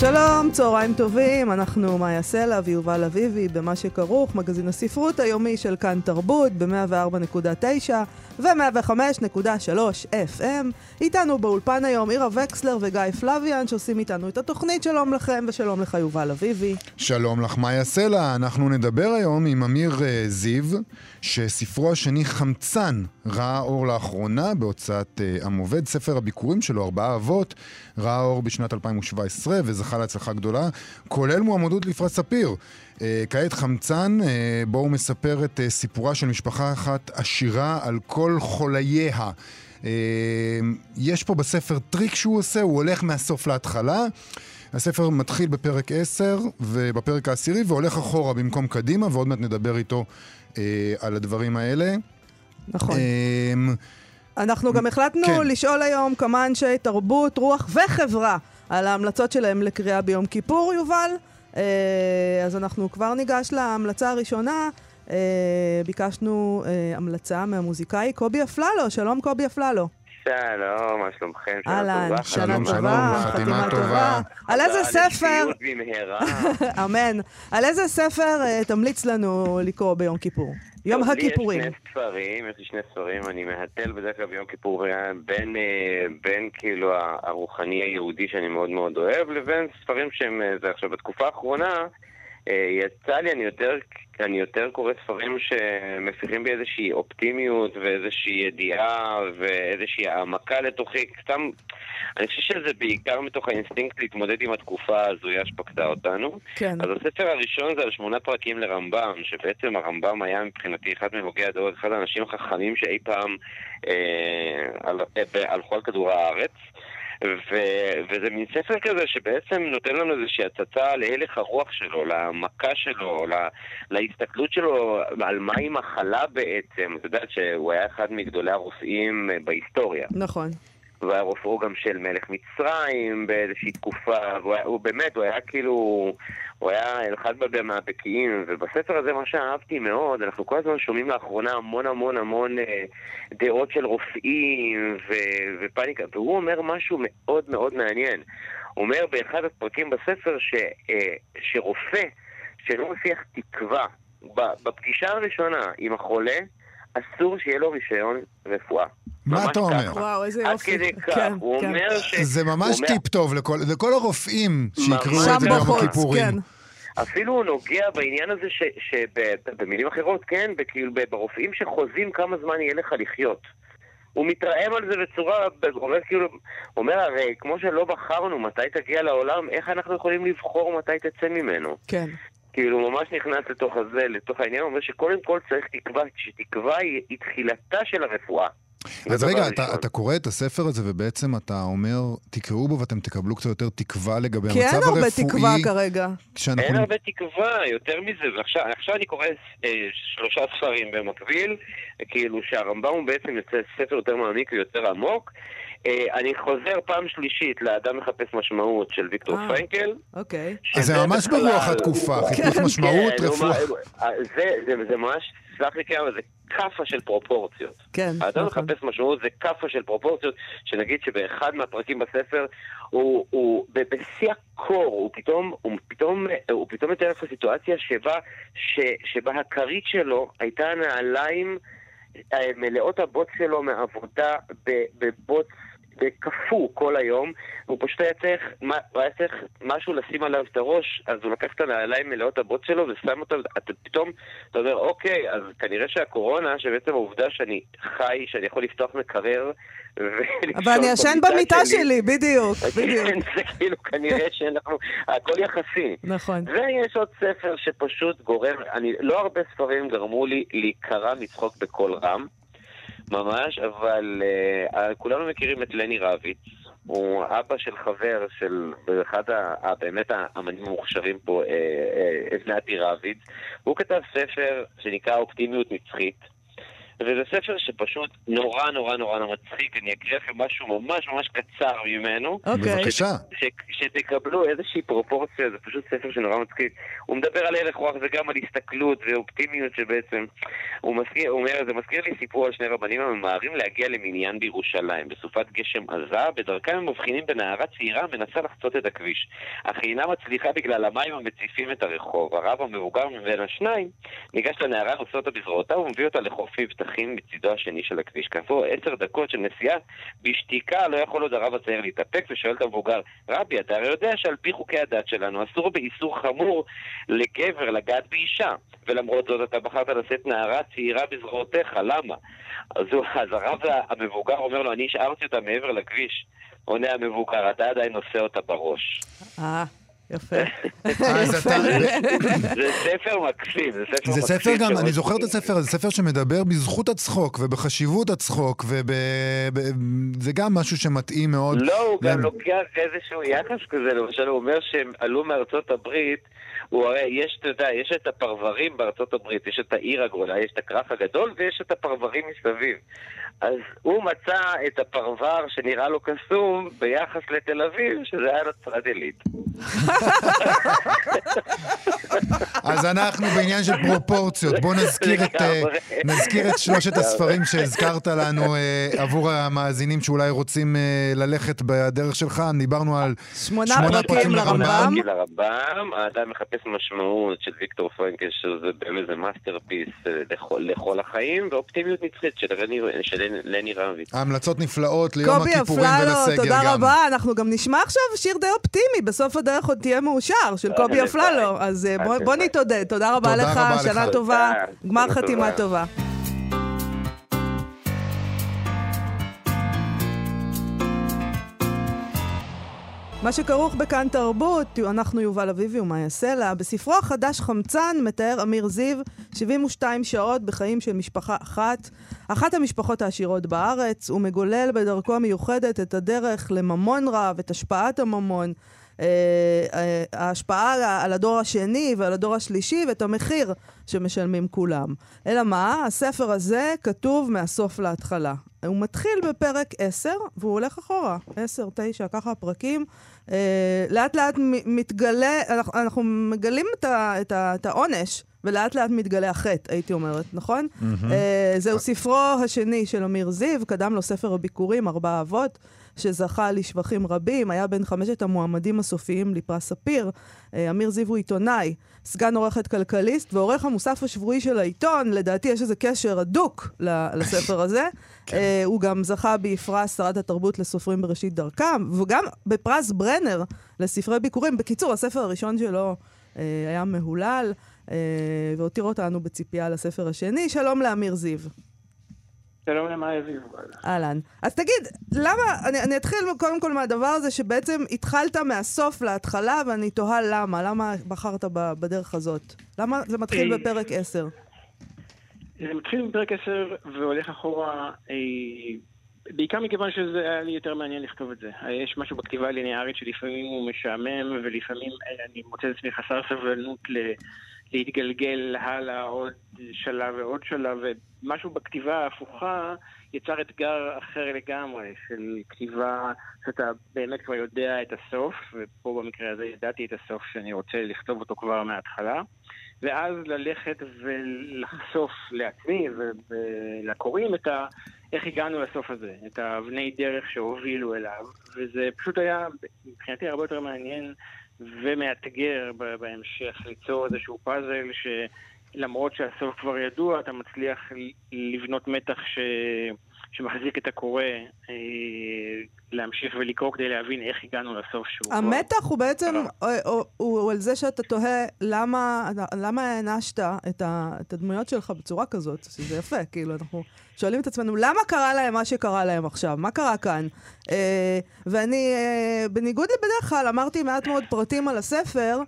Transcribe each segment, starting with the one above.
שלום, צהריים טובים, אנחנו מאיה סלע ויובל אביבי במה שכרוך, מגזין הספרות היומי של כאן תרבות ב-104.9 ו-105.3 FM. איתנו באולפן היום עירה וקסלר וגיא פלוויאן שעושים איתנו את התוכנית. שלום לכם ושלום לך יובל אביבי. שלום לך מאיה סלע, אנחנו נדבר היום עם אמיר uh, זיו, שספרו השני חמצן ראה אור לאחרונה בהוצאת uh, עם עובד, ספר הביקורים שלו, ארבעה אבות, ראה אור בשנת 2017 וזכה להצלחה גדולה, כולל מועמדות לפרס ספיר. Uh, כעת חמצן, uh, בו הוא מספר את uh, סיפורה של משפחה אחת עשירה על כל חולייה. יש פה בספר טריק שהוא עושה, הוא הולך מהסוף להתחלה. הספר מתחיל בפרק 10 ובפרק העשירי והולך אחורה במקום קדימה, ועוד מעט נדבר איתו אה, על הדברים האלה. נכון. אה, אנחנו גם החלטנו כן. לשאול היום כמה אנשי תרבות, רוח וחברה על ההמלצות שלהם לקריאה ביום כיפור, יובל. אה, אז אנחנו כבר ניגש להמלצה הראשונה. אה, ביקשנו אה, המלצה מהמוזיקאי קובי אפללו. שלום קובי אפללו. שלום, מה שלומכם? אהלן, שנה טובה, חתימה טובה. על איזה ספר... אמן. על איזה ספר תמליץ לנו לקרוא ביום כיפור? יום הכיפורים. יש לי שני ספרים, יש לי שני ספרים, אני מהתל בדרך כלל ביום כיפור בין, אה, בין כאילו הרוחני היהודי שאני מאוד מאוד אוהב, לבין ספרים שהם, אה, זה עכשיו בתקופה האחרונה, יצא לי, אני יותר אני יותר קורא ספרים שמפיחים בי איזושהי אופטימיות ואיזושהי ידיעה ואיזושהי העמקה לתוכי. סתם, אני חושב שזה בעיקר מתוך האינסטינקט להתמודד עם התקופה ההזויה שפקדה אותנו. כן. אז הספר הראשון זה על שמונה פרקים לרמב"ם, שבעצם הרמב"ם היה מבחינתי אחד מהוגי הדור, אחד האנשים החכמים שאי פעם אה, אה הלכו על כדור הארץ. ו- וזה מין ספר כזה שבעצם נותן לנו איזושהי הצצה להלך הרוח שלו, להעמקה שלו, לה- להסתכלות שלו על מהי מחלה בעצם. את יודעת שהוא היה אחד מגדולי הרופאים בהיסטוריה. נכון. והיה רופאו גם של מלך מצרים באיזושהי תקופה, והוא היה, הוא באמת, הוא היה כאילו, הוא היה אחד מהבקיאים, ובספר הזה מה שאהבתי מאוד, אנחנו כל הזמן שומעים לאחרונה המון המון המון אה, דעות של רופאים ו, ופניקה, והוא אומר משהו מאוד מאוד מעניין. הוא אומר באחד הפרקים בספר ש, אה, שרופא שלא מפיח תקווה בפגישה הראשונה עם החולה, אסור שיהיה לו רישיון רפואה. מה אתה אומר? וואו, איזה יופי. עד כדי כך. כן, הוא כן. אומר ש... זה ממש טיפ טוב לכל הרופאים שיקראו את זה ביום הכיפורים. כן. אפילו הוא נוגע בעניין הזה שבמילים אחרות, כן, כאילו ברופאים שחוזים כמה זמן יהיה לך לחיות. הוא מתרעם על זה בצורה, אומר כאילו, אומר הרי, כמו שלא בחרנו מתי תגיע לעולם, איך אנחנו יכולים לבחור מתי תצא ממנו? כן. כאילו ממש נכנס לתוך הזה, לתוך העניין, הוא אומר שקודם כל צריך תקווה, שתקווה היא, היא תחילתה של הרפואה. אז רגע, אתה, אתה קורא את הספר הזה ובעצם אתה אומר, תקראו בו ואתם תקבלו קצת יותר תקווה לגבי המצב הרפואי. כי אין הרבה תקווה כרגע. כשאנחנו... אין הרבה תקווה, יותר מזה. ועכשיו עכשיו אני קורא אה, שלושה ספרים במקביל, כאילו שהרמב"ם הוא בעצם יוצא ספר יותר מעמיק ויותר עמוק. Uh, אני חוזר פעם שלישית לאדם מחפש משמעות של ויקטור אה, פרנקל. אוקיי. אז זה ממש ברוח התקופה, חיפוש כן. משמעות, כן, רפואה. זה ממש, סלח לי כן, אבל זה כאפה של פרופורציות. כן, נכון. האדם מחפש משמעות זה כאפה של פרופורציות, שנגיד שבאחד מהפרקים בספר הוא, הוא בשיא הקור, הוא פתאום, הוא פתאום, הוא פתאום מתאר לך סיטואציה שבה, ש, שבה הכרית שלו הייתה נעליים אה, מלאות הבוץ שלו מעבודה בבוץ וקפוא כל היום, והוא פשוט היה צריך, הוא היה צריך משהו לשים עליו את הראש, אז הוא לקח את הנעליים מלאות הבוץ שלו ושם אותם, אתה פתאום, אתה אומר, אוקיי, אז כנראה שהקורונה, שבעצם העובדה שאני חי, שאני יכול לפתוח מקרר, אבל אני ישן במיטה שלי, בדיוק, בדיוק. כן, זה כאילו כנראה שאנחנו, הכל יחסי. נכון. ויש עוד ספר שפשוט גורם, אני, לא הרבה ספרים גרמו לי להיקרע מצחוק בקול רם. ממש, אבל uh, כולנו מכירים את לני רביץ. הוא אבא של חבר של אחד ה, באמת האמנים המוכשרים פה, אבנתי רביץ. הוא כתב ספר שנקרא אופטימיות נצחית. וזה ספר שפשוט נורא נורא נורא מצחיק, אני אקריא לכם משהו ממש ממש קצר ממנו. אוקיי. בבקשה. שתקבלו איזושהי פרופורציה, זה פשוט ספר שנורא מצחיק. הוא מדבר על הלך רוח וגם על הסתכלות ואופטימיות שבעצם... הוא, מזכיר, הוא אומר, זה מזכיר לי סיפור על שני רבנים הממהרים להגיע למניין בירושלים. בסופת גשם עזה, בדרכם הם מבחינים בנערה צעירה המנסה לחצות את הכביש. אך היא אינה מצליחה בגלל המים המציפים את הרחוב. הרב המבוגר מבין השניים ניגש לנערה, נושא אותה בזרועותיו ומביא אותה לחוף מבטח. נוסעים מצידו השני של הכביש. כעבור עשר דקות של נסיעה, בשתיקה לא יכול עוד הרב הצעיר להתאפק ושואל את המבוגר, רבי, אתה הרי יודע שעל פי חוקי הדת שלנו אסור באיסור חמור לגבר לגעת באישה, ולמרות זאת אתה בחרת לשאת נערה צעירה בזרועותיך, למה? אז, הוא, אז הרב המבוגר אומר לו, אני השארתי אותה מעבר לכביש. עונה המבוגר, אתה עדיין נושא אותה בראש. אה. יפה. זה ספר מקסים, זה ספר מקסים. זה ספר גם, אני זוכר את הספר הזה, ספר שמדבר בזכות הצחוק ובחשיבות הצחוק, וזה גם משהו שמתאים מאוד. לא, הוא גם לוקח איזשהו יחס כזה, למשל הוא אומר שהם עלו מארצות הברית, הוא הרי, יש, אתה יודע, יש את הפרברים בארצות הברית, יש את העיר הגדולה, יש את הכרך הגדול ויש את הפרברים מסביב. אז הוא מצא את הפרבר שנראה לו קסום ביחס לתל אביב, שזה היה נצרת עילית. אז אנחנו בעניין של פרופורציות. בואו נזכיר, את, אה, נזכיר את שלושת הספרים שהזכרת לנו אה, עבור המאזינים שאולי רוצים אה, ללכת בדרך שלך. דיברנו על שמונה פרקים לרמב"ם. לרמב"ם, האדם מחפש משמעות של ויקטור פרנקל, שזה באמת masterpiece לכל החיים, ואופטימיות נצחית של לני רביץ. ההמלצות נפלאות ליום הכיפורים ולסגר גם. קובי אפללו, תודה רבה. אנחנו גם נשמע עכשיו שיר די אופטימי, בסוף הדרך עוד תהיה מאושר, של קובי אפללו. אז אה, בוא נתעודד. תודה רבה לך, שנה טובה, גמר חתימה טובה. מה שכרוך בכאן תרבות, אנחנו יובל אביבי ומאיה סלע. בספרו החדש חמצן מתאר אמיר זיו 72 שעות בחיים של משפחה אחת, אחת המשפחות העשירות בארץ. הוא מגולל בדרכו המיוחדת את הדרך לממון רב, את השפעת הממון, אה, אה, ההשפעה על הדור השני ועל הדור השלישי ואת המחיר שמשלמים כולם. אלא מה? הספר הזה כתוב מהסוף להתחלה. הוא מתחיל בפרק 10 והוא הולך אחורה, 10, 9, ככה הפרקים. אה, לאט לאט מתגלה, אנחנו, אנחנו מגלים את, ה, את, ה, את העונש, ולאט לאט מתגלה החטא, הייתי אומרת, נכון? Mm-hmm. אה, זהו ספרו השני של אמיר זיו, קדם לו ספר הביקורים, ארבעה אבות. שזכה לשבחים רבים, היה בין חמשת המועמדים הסופיים לפרס ספיר. אה, אמיר זיו הוא עיתונאי, סגן עורכת כלכליסט ועורך המוסף השבועי של העיתון. לדעתי יש איזה קשר הדוק לספר הזה. כן. uh, הוא גם זכה בפרס שרת התרבות לסופרים בראשית דרכם, וגם בפרס ברנר לספרי ביקורים. בקיצור, הספר הראשון שלו uh, היה מהולל, והותיר אותנו בציפייה לספר השני. שלום לאמיר זיו. שלום למאיה זיו. אהלן. אז תגיד, למה, אני, אני אתחיל קודם כל מהדבר הזה שבעצם התחלת מהסוף להתחלה, ואני תוהה למה, למה בחרת בדרך הזאת? למה זה מתחיל בפרק 10? זה מתחיל בפרק 10 והולך אחורה, אה, בעיקר מכיוון שזה היה לי יותר מעניין לכתוב את זה. יש משהו בכתיבה הליניארית שלפעמים הוא משעמם, ולפעמים אני מוצא את עצמי חסר סבלנות ל... להתגלגל הלאה עוד שלב ועוד שלב, ומשהו בכתיבה ההפוכה יצר אתגר אחר לגמרי, של כתיבה שאתה באמת כבר יודע את הסוף, ופה במקרה הזה ידעתי את הסוף שאני רוצה לכתוב אותו כבר מההתחלה, ואז ללכת ולחשוף לעצמי ולקוראים את ה... איך הגענו לסוף הזה, את האבני דרך שהובילו אליו, וזה פשוט היה מבחינתי הרבה יותר מעניין ומאתגר בהמשך ליצור איזשהו פאזל שלמרות שהסוף כבר ידוע, אתה מצליח לבנות מתח ש... שמחזיק את הקורא אה, להמשיך ולקרוא כדי להבין איך הגענו לסוף שהוא... המתח הוא בעצם, הוא, הוא, הוא על זה שאתה תוהה למה, למה הענשת את, את הדמויות שלך בצורה כזאת, שזה יפה, כאילו, אנחנו שואלים את עצמנו, למה קרה להם מה שקרה להם עכשיו? מה קרה כאן? אה, ואני, אה, בניגוד לבדרך כלל, אמרתי מעט מאוד פרטים על הספר,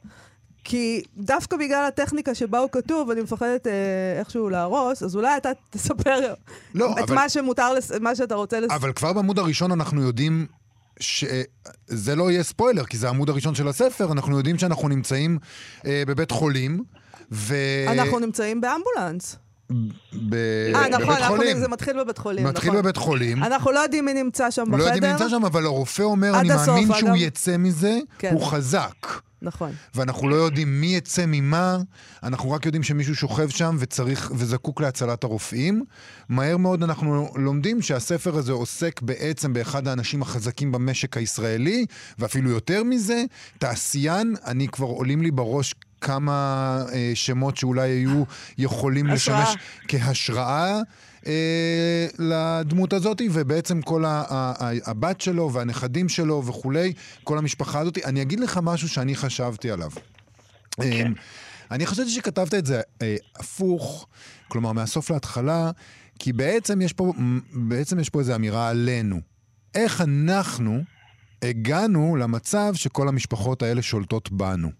כי דווקא בגלל הטכניקה שבה הוא כתוב, אני מפחדת אה, איכשהו להרוס, אז אולי אתה תספר לא, את אבל... מה שמותר, לס... מה שאתה רוצה לס... אבל כבר בעמוד הראשון אנחנו יודעים שזה לא יהיה ספוילר, כי זה העמוד הראשון של הספר, אנחנו יודעים שאנחנו נמצאים אה, בבית חולים, ו... אנחנו נמצאים באמבולנס. ב... אה, נכון, בבית חולים. זה מתחיל בבית חולים, מתחיל נכון. בבית חולים. אנחנו לא יודעים מי נמצא שם בחדר. לא יודעים מי נמצא שם, אבל הרופא אומר, אני מאמין שהוא אגב... יצא מזה, כן. הוא חזק. נכון. ואנחנו לא יודעים מי יצא ממה, אנחנו רק יודעים שמישהו שוכב שם וצריך, וזקוק להצלת הרופאים. מהר מאוד אנחנו לומדים שהספר הזה עוסק בעצם באחד האנשים החזקים במשק הישראלי, ואפילו יותר מזה, תעשיין, אני כבר עולים לי בראש כמה אה, שמות שאולי היו יכולים. לשמש כהשראה. אה, לדמות הזאת, ובעצם כל ה- ה- ה- הבת שלו והנכדים שלו וכולי, כל המשפחה הזאת. אני אגיד לך משהו שאני חשבתי עליו. Okay. אוקיי. אמ, אני חשבתי שכתבת את זה אה, הפוך, כלומר מהסוף להתחלה, כי בעצם יש פה, בעצם יש פה איזו אמירה עלינו. איך אנחנו הגענו למצב שכל המשפחות האלה שולטות בנו?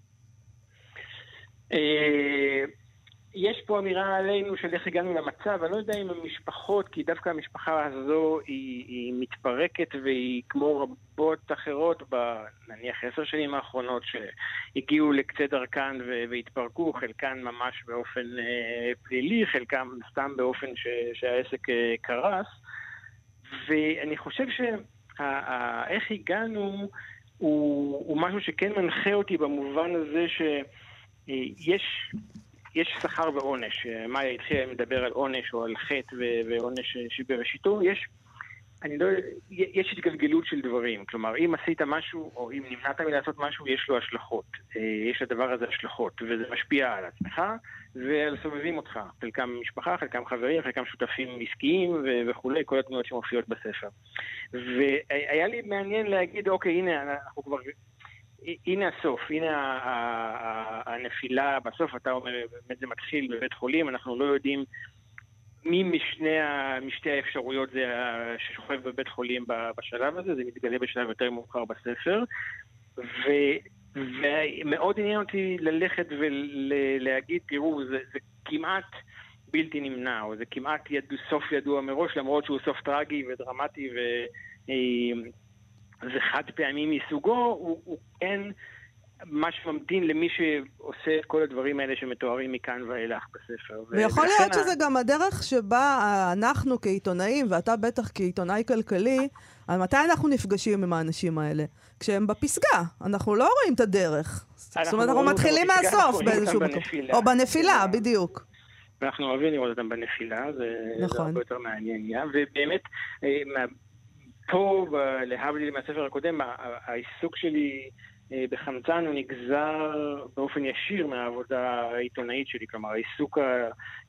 אה, יש פה אמירה עלינו של איך הגענו למצב, אני לא יודע אם המשפחות, כי דווקא המשפחה הזו היא, היא מתפרקת והיא כמו רבות אחרות, נניח עשר שנים האחרונות, שהגיעו לקצה דרכן והתפרקו, חלקן ממש באופן אה, פלילי, חלקם סתם באופן ש, שהעסק אה, קרס. ואני חושב שאיך הגענו הוא, הוא משהו שכן מנחה אותי במובן הזה שיש יש שכר ועונש. מאיה התחילה לדבר על עונש או על חטא ועונש שבראשיתו. יש, אני לא, יש התגלגלות של דברים. כלומר, אם עשית משהו, או אם נמנעת מלעשות משהו, יש לו השלכות. אה, יש לדבר הזה השלכות, וזה משפיע על עצמך ועל סובבים אותך. חלקם משפחה, חלקם חברים, חלקם שותפים עסקיים וכולי, כל התנועות שמופיעות בספר. והיה לי מעניין להגיד, אוקיי, הנה, אנחנו כבר הנה הסוף, הנה הנפילה בסוף, אתה אומר, באמת זה מתחיל בבית חולים, אנחנו לא יודעים מי משני, משתי האפשרויות זה ששוכב בבית חולים בשלב הזה, זה מתגלה בשלב יותר מאוחר בספר. ו, ומאוד עניין אותי ללכת ולהגיד, תראו, זה, זה כמעט בלתי נמנע, או זה כמעט יד, סוף ידוע מראש, למרות שהוא סוף טרגי ודרמטי ו... אה, זה חד פעמי מסוגו, הוא, הוא כן מה שממתין למי שעושה את כל הדברים האלה שמתוארים מכאן ואילך בספר. ויכול להיות שזה גם הדרך שבה אנחנו כעיתונאים, ואתה בטח כעיתונאי כלכלי, על מתי אנחנו נפגשים עם האנשים האלה? כשהם בפסגה, אנחנו לא רואים את הדרך. זאת אומרת, אנחנו מתחילים מהסוף באיזשהו מקום. או בנפילה, בדיוק. ואנחנו אוהבים לראות אותם בנפילה, זה נכון. הרבה יותר מעניין. ובאמת, אה, פה, להבדיל מהספר הקודם, העיסוק שלי אה, בחמצן הוא נגזר באופן ישיר מהעבודה העיתונאית שלי, כלומר העיסוק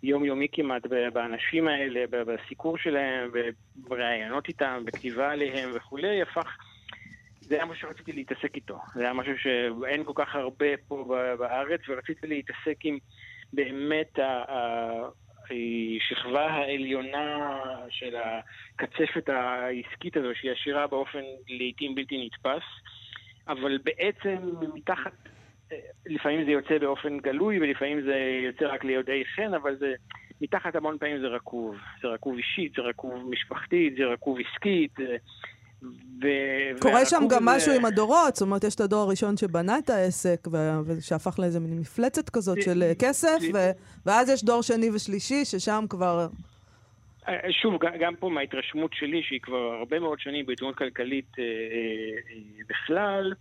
היומיומי כמעט באנשים האלה, בסיקור שלהם, בראיונות איתם, בכתיבה עליהם וכולי, הפך... זה היה משהו שרציתי להתעסק איתו. זה היה משהו שאין כל כך הרבה פה בארץ, ורציתי להתעסק עם באמת השכבה העליונה של הקצפת העסקית הזו, שהיא עשירה באופן לעיתים בלתי נתפס, אבל בעצם מתחת, לפעמים זה יוצא באופן גלוי ולפעמים זה יוצא רק ליודעי חן, אבל זה, מתחת המון פעמים זה רקוב. זה רקוב אישית, זה רקוב משפחתית, זה רקוב עסקית. ו... קורה שם גם זה... משהו עם הדורות, זאת אומרת, יש את הדור הראשון שבנה את העסק, ושהפך לאיזה מין מפלצת כזאת של אה, כסף, ו... ואז יש דור שני ושלישי, ששם כבר... אה, שוב, גם פה מההתרשמות שלי, שהיא כבר הרבה מאוד שנים בעיתונות כלכלית אה, בכלל,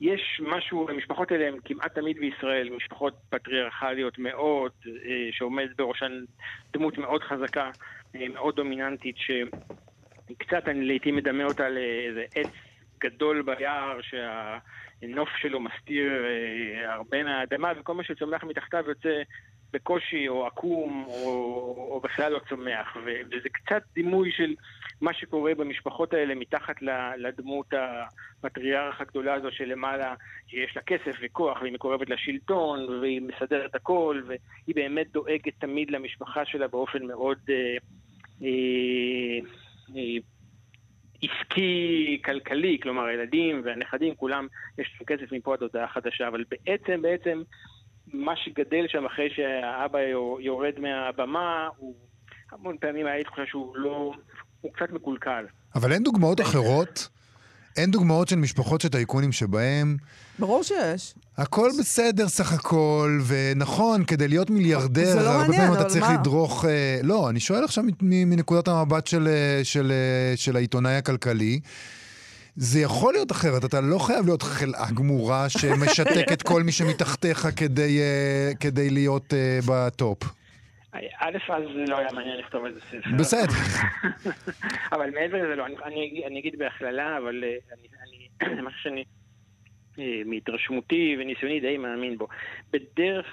יש משהו, המשפחות האלה הן כמעט תמיד בישראל, משפחות פטריארכליות מאוד, שעומדת בראשן דמות מאוד חזקה, מאוד דומיננטית, ש... קצת אני לעיתים מדמה אותה לאיזה עץ גדול ביער שהנוף שלו מסתיר אה, הרבה מהאדמה וכל מה שצומח מתחתיו יוצא בקושי או עקום או, או בכלל לא צומח. וזה קצת דימוי של מה שקורה במשפחות האלה מתחת לדמות הפטריארך הגדולה הזו שלמעלה שיש לה כסף וכוח והיא מקורבת לשלטון והיא מסדרת הכל והיא באמת דואגת תמיד למשפחה שלה באופן מאוד אה, אה, עסקי, כלכלי, כלומר הילדים והנכדים, כולם, יש להם כסף מפה עד הודעה חדשה, אבל בעצם, בעצם, מה שגדל שם אחרי שהאבא יורד מהבמה, הוא המון פעמים היה לי תחושה שהוא לא, הוא קצת מקולקל. אבל אין דוגמאות אחרות? אין דוגמאות של משפחות של טייקונים שבהם... ברור שיש. הכל בסדר סך הכל, ונכון, כדי להיות מיליארדר, לא הרבה מעניין, פעמים אתה צריך מה? לדרוך... אה, לא, אני שואל עכשיו מנקודת המבט של, אה, של, אה, של העיתונאי הכלכלי. זה יכול להיות אחרת, אתה לא חייב להיות חלאה גמורה שמשתק את כל מי שמתחתיך כדי, אה, כדי להיות בטופ. א', אז לא היה מעניין לכתוב על זה ספר. בסדר. אבל מעבר לזה לא, אני, אני, אני אגיד בהכללה, אבל אה, אני, משהו שאני אה, מהתרשמותי וניסיוני די מאמין בו. בדרך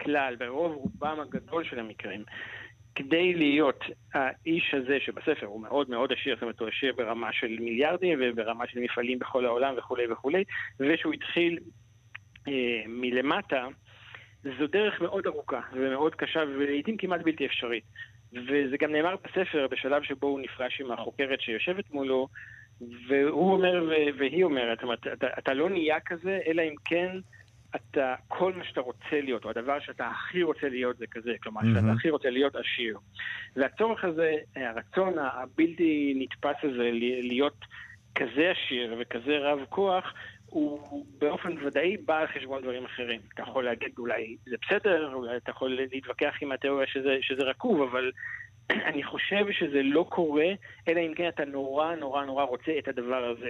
כלל, ברוב רובם הגדול של המקרים, כדי להיות האיש הזה שבספר הוא מאוד מאוד עשיר, זאת אומרת הוא עשיר ברמה של מיליארדים וברמה של מפעלים בכל העולם וכולי וכולי, ושהוא התחיל אה, מלמטה, זו דרך מאוד ארוכה ומאוד קשה ולעיתים כמעט בלתי אפשרית. וזה גם נאמר בספר בשלב שבו הוא נפגש עם החוקרת שיושבת מולו, והוא אומר והיא אומרת, זאת אומרת, אתה, אתה לא נהיה כזה, אלא אם כן אתה, כל מה שאתה רוצה להיות, או הדבר שאתה הכי רוצה להיות זה כזה, כלומר, mm-hmm. שאתה הכי רוצה להיות עשיר. והצורך הזה, הרצון הבלתי נתפס הזה להיות כזה עשיר וכזה רב כוח, הוא באופן ודאי בא על חשבון דברים אחרים. אתה יכול להגיד אולי זה בסדר, אולי אתה יכול להתווכח עם התיאוריה שזה, שזה רקוב, אבל אני חושב שזה לא קורה, אלא אם כן אתה נורא נורא נורא רוצה את הדבר הזה.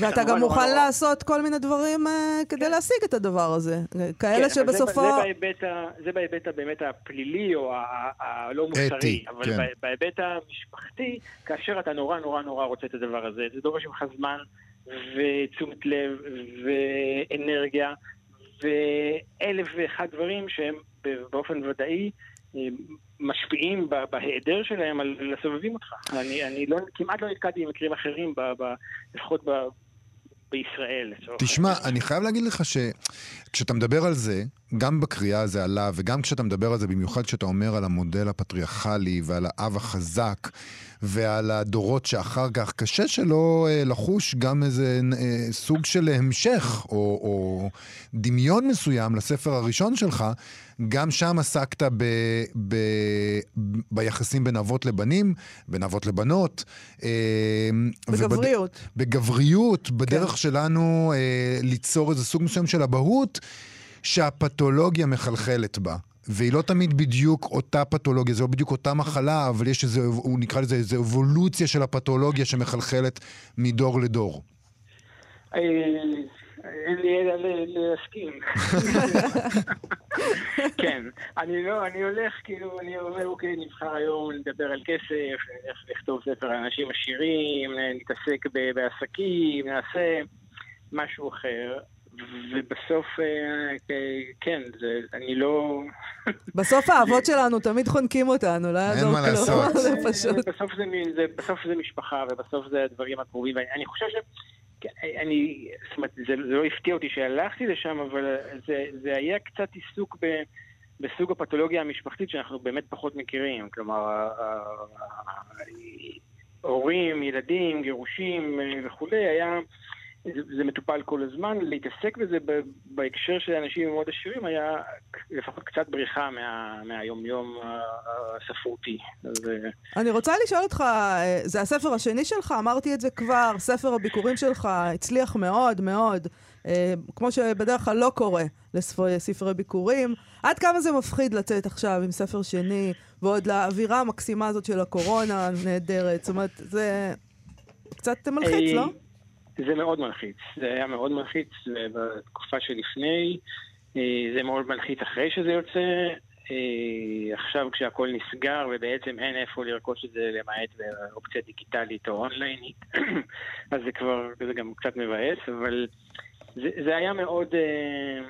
ואתה גם מוכן לעשות כל מיני דברים uh, כדי כן. להשיג את הדבר הזה. כאלה כן, שבסופו... זה, זה בהיבט, זה בהיבט באמת הפלילי או הלא מוסרי. אבל כן. בהיבט המשפחתי, כאשר אתה נורא נורא נורא רוצה את הדבר הזה, זה דורש ממך זמן ותשומת לב ואנרגיה ואלף ואחד דברים שהם באופן ודאי משפיעים בהיעדר שלהם על הסובבים אותך. אני, אני לא, כמעט לא נתקעתי עם מקרים אחרים, ב, ב, לפחות ב, בישראל. תשמע, אני חייב להגיד לך שכשאתה מדבר על זה, גם בקריאה זה עלה, וגם כשאתה מדבר על זה, במיוחד כשאתה אומר על המודל הפטריארכלי ועל האב החזק, ועל הדורות שאחר כך, קשה שלא אה, לחוש גם איזה אה, סוג של המשך, או, או דמיון מסוים לספר הראשון שלך. גם שם עסקת ב, ב, ביחסים בין אבות לבנים, בין אבות לבנות. אה, בגבריות. ובד... בגבריות, בדרך כן. שלנו אה, ליצור איזה סוג מסוים של אבהות, שהפתולוגיה מחלחלת בה. והיא לא תמיד בדיוק אותה פתולוגיה, זה לא בדיוק אותה מחלה, אבל יש איזה, הוא נקרא לזה איזה אבולוציה של הפתולוגיה שמחלחלת מדור לדור. אין לי אלא להסכים. כן, אני לא, אני הולך, כאילו, אני אומר, אוקיי, נבחר היום לדבר על כסף, איך לכתוב ספר על אנשים עשירים, נתעסק בעסקים, נעשה משהו אחר. ובסוף, אה, כן, זה, אני לא... בסוף האבות שלנו תמיד חונקים אותנו, לא יעזור כלום. אין מה לעשות. זה פשוט... בסוף זה, זה, בסוף זה משפחה, ובסוף זה הדברים הקרובים. אני חושב ש... כן, אני, זאת אומרת, זה, זה לא הפתיע אותי שהלכתי לשם, אבל זה, זה היה קצת עיסוק ב, בסוג הפתולוגיה המשפחתית שאנחנו באמת פחות מכירים. כלומר, הורים, ילדים, גירושים אה, וכולי, היה... זה, זה מטופל כל הזמן, להתעסק בזה בהקשר של אנשים מאוד עשירים היה לפחות קצת בריחה מה, מהיומיום הספרותי. אז... אני רוצה לשאול אותך, אה, זה הספר השני שלך? אמרתי את זה כבר, ספר הביקורים שלך הצליח מאוד מאוד, אה, כמו שבדרך כלל לא קורה לספרי ביקורים. עד כמה זה מפחיד לצאת עכשיו עם ספר שני, ועוד לאווירה המקסימה הזאת של הקורונה הנהדרת? זאת אומרת, זה קצת מלחיץ, לא? זה מאוד מלחיץ. זה היה מאוד מלחיץ בתקופה שלפני, אה, זה מאוד מלחיץ אחרי שזה יוצא. אה, עכשיו כשהכול נסגר ובעצם אין איפה לרכוש את זה למעט באופציה דיגיטלית או אונליינית, אז זה כבר, זה גם קצת מבאס, אבל זה, זה היה מאוד, אה,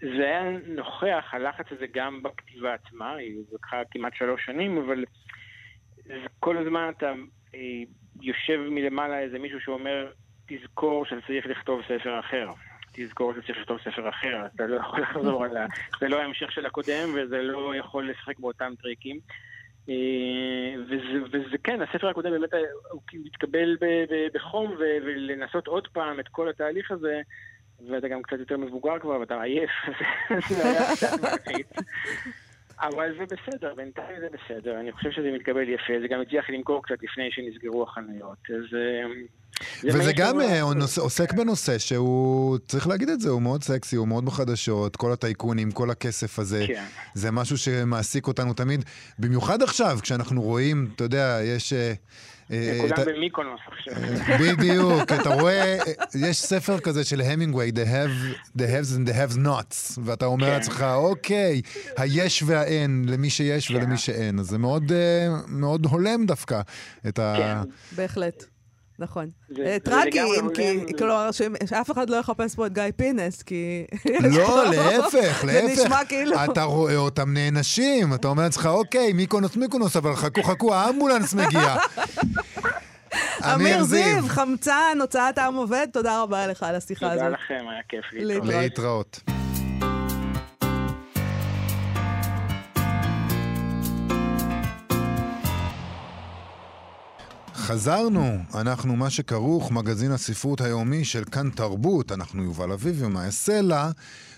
זה היה נוכח, הלחץ הזה גם בכתיבה עצמה, היא לקחה כמעט שלוש שנים, אבל כל הזמן אתה יושב מלמעלה איזה מישהו שאומר, תזכור שאתה צריך לכתוב ספר אחר. תזכור שאתה צריך לכתוב ספר אחר, אתה לא יכול לחזור על ה... זה לא ההמשך של הקודם, וזה לא יכול לשחק באותם טריקים. אה, וזה, וזה כן, הספר הקודם באמת הוא התקבל בחום, ולנסות עוד פעם את כל התהליך הזה, ואתה גם קצת יותר מבוגר כבר, ואתה עייף, זה היה קצת מלחיץ. אבל זה בסדר, בינתיים זה בסדר, אני חושב שזה מתקבל יפה, זה גם הצליח למכור קצת לפני שנסגרו החנויות, אז, וזה גם אה, עוסק בנושא שהוא, צריך להגיד את זה, הוא מאוד סקסי, הוא מאוד בחדשות, כל הטייקונים, כל הכסף הזה. כן. זה משהו שמעסיק אותנו תמיד, במיוחד עכשיו, כשאנחנו רואים, אתה יודע, יש... אה, אה, כולם במיקונוס עכשיו. בדיוק, אתה רואה, יש ספר כזה של המינגווי, The Haves and the Haves Nots, ואתה אומר כן. לעצמך, אוקיי, היש והאין, למי שיש כן. ולמי שאין. אז זה מאוד הולם דווקא את ה... בהחלט. נכון. אה, טרגי, כי, כלומר, שאף אחד לא יחפש פה את גיא פינס, כי... לא, להפך, להפך. זה נשמע כאילו... אתה רואה אותם נענשים, אתה אומר לעצמך, אוקיי, מיקונוס מיקונוס, אבל חכו חכו, האמבולנס מגיע. אמיר זיו, חמצן, הוצאת העם עובד, תודה רבה לך על השיחה הזאת. תודה לכם, היה כיף להתראות. להתראות. חזרנו, אנחנו מה שכרוך, מגזין הספרות היומי של כאן תרבות, אנחנו יובל אביב ומאי סלע,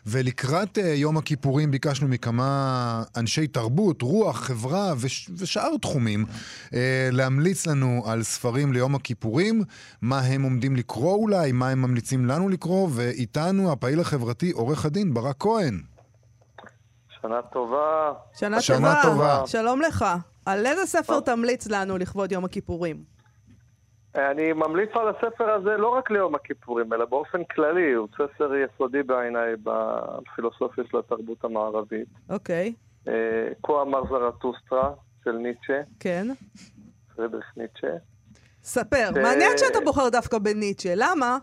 ולקראת uh, יום הכיפורים ביקשנו מכמה אנשי תרבות, רוח, חברה וש, ושאר תחומים uh, להמליץ לנו על ספרים ליום הכיפורים, מה הם עומדים לקרוא אולי, מה הם ממליצים לנו לקרוא, ואיתנו הפעיל החברתי עורך הדין ברק כהן. שנה טובה. שנה, שנה טובה. טובה. שלום לך. על איזה ספר תמליץ לנו לכבוד יום הכיפורים? אני ממליץ על הספר הזה לא רק ליום הכיפורים, אלא באופן כללי. הוא ספר יסודי בעיניי בפילוסופיה של התרבות המערבית. אוקיי. אה, כה אמר זרטוסטרה של ניטשה. כן. פרידריך ניטשה. ספר. מעניין שאתה בוחר דווקא בניטשה. למה?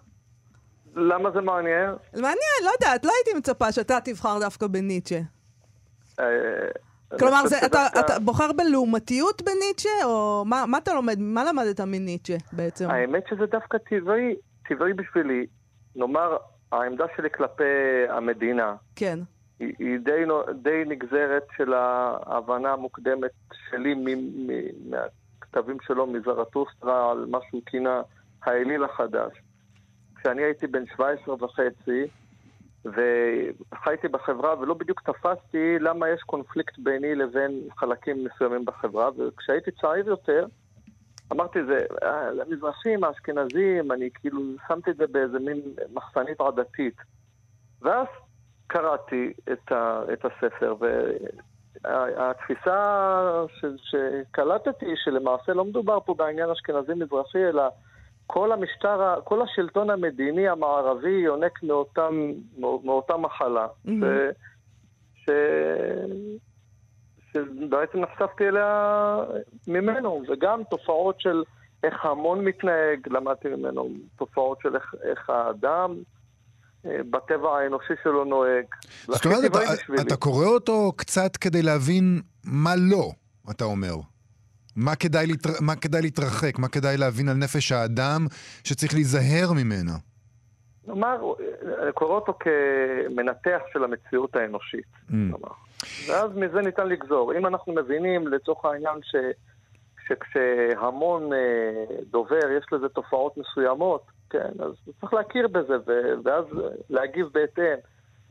למה זה מעניין? מעניין, לא יודעת, לא הייתי מצפה שאתה תבחר דווקא בניטשה. כלומר, זה, אתה, אתה בוחר בלעומתיות בניטשה, או מה, מה אתה לומד, מה למדת מניטשה בעצם? האמת שזה דווקא טבעי, טבעי בשבילי. נאמר, העמדה שלי כלפי המדינה. כן. היא, היא די, די נגזרת של ההבנה המוקדמת שלי מ, מ, מהכתבים שלו מזרטוסטרה על מה שהוא כינה האליל החדש. כשאני הייתי בן 17 וחצי, וחייתי בחברה ולא בדיוק תפסתי למה יש קונפליקט ביני לבין חלקים מסוימים בחברה, וכשהייתי צעיר יותר, אמרתי, זה, המזרחים, האשכנזים, אני כאילו שמתי את זה באיזה מין מחסנית עדתית. ואז קראתי את, ה, את הספר, והתפיסה שקלטתי, שלמעשה לא מדובר פה בעניין אשכנזי-מזרחי, אלא כל המשטר, כל השלטון המדיני המערבי יונק מאותם, מאותה מחלה, mm-hmm. ש, ש, שבעצם נחשפתי אליה ממנו, וגם תופעות של איך ההמון מתנהג, למדתי ממנו, תופעות של איך, איך האדם אה, בטבע האנושי שלו נוהג. זאת אומרת, אתה, אתה קורא אותו קצת כדי להבין מה לא, אתה אומר. מה כדאי, להתר... מה כדאי להתרחק? מה כדאי להבין על נפש האדם שצריך להיזהר ממנה? נאמר, אני קורא אותו כמנתח של המציאות האנושית. Mm. ואז מזה ניתן לגזור. אם אנחנו מבינים לצורך העניין ש... שכשהמון אה, דובר יש לזה תופעות מסוימות, כן, אז צריך להכיר בזה ו... ואז להגיב בהתאם.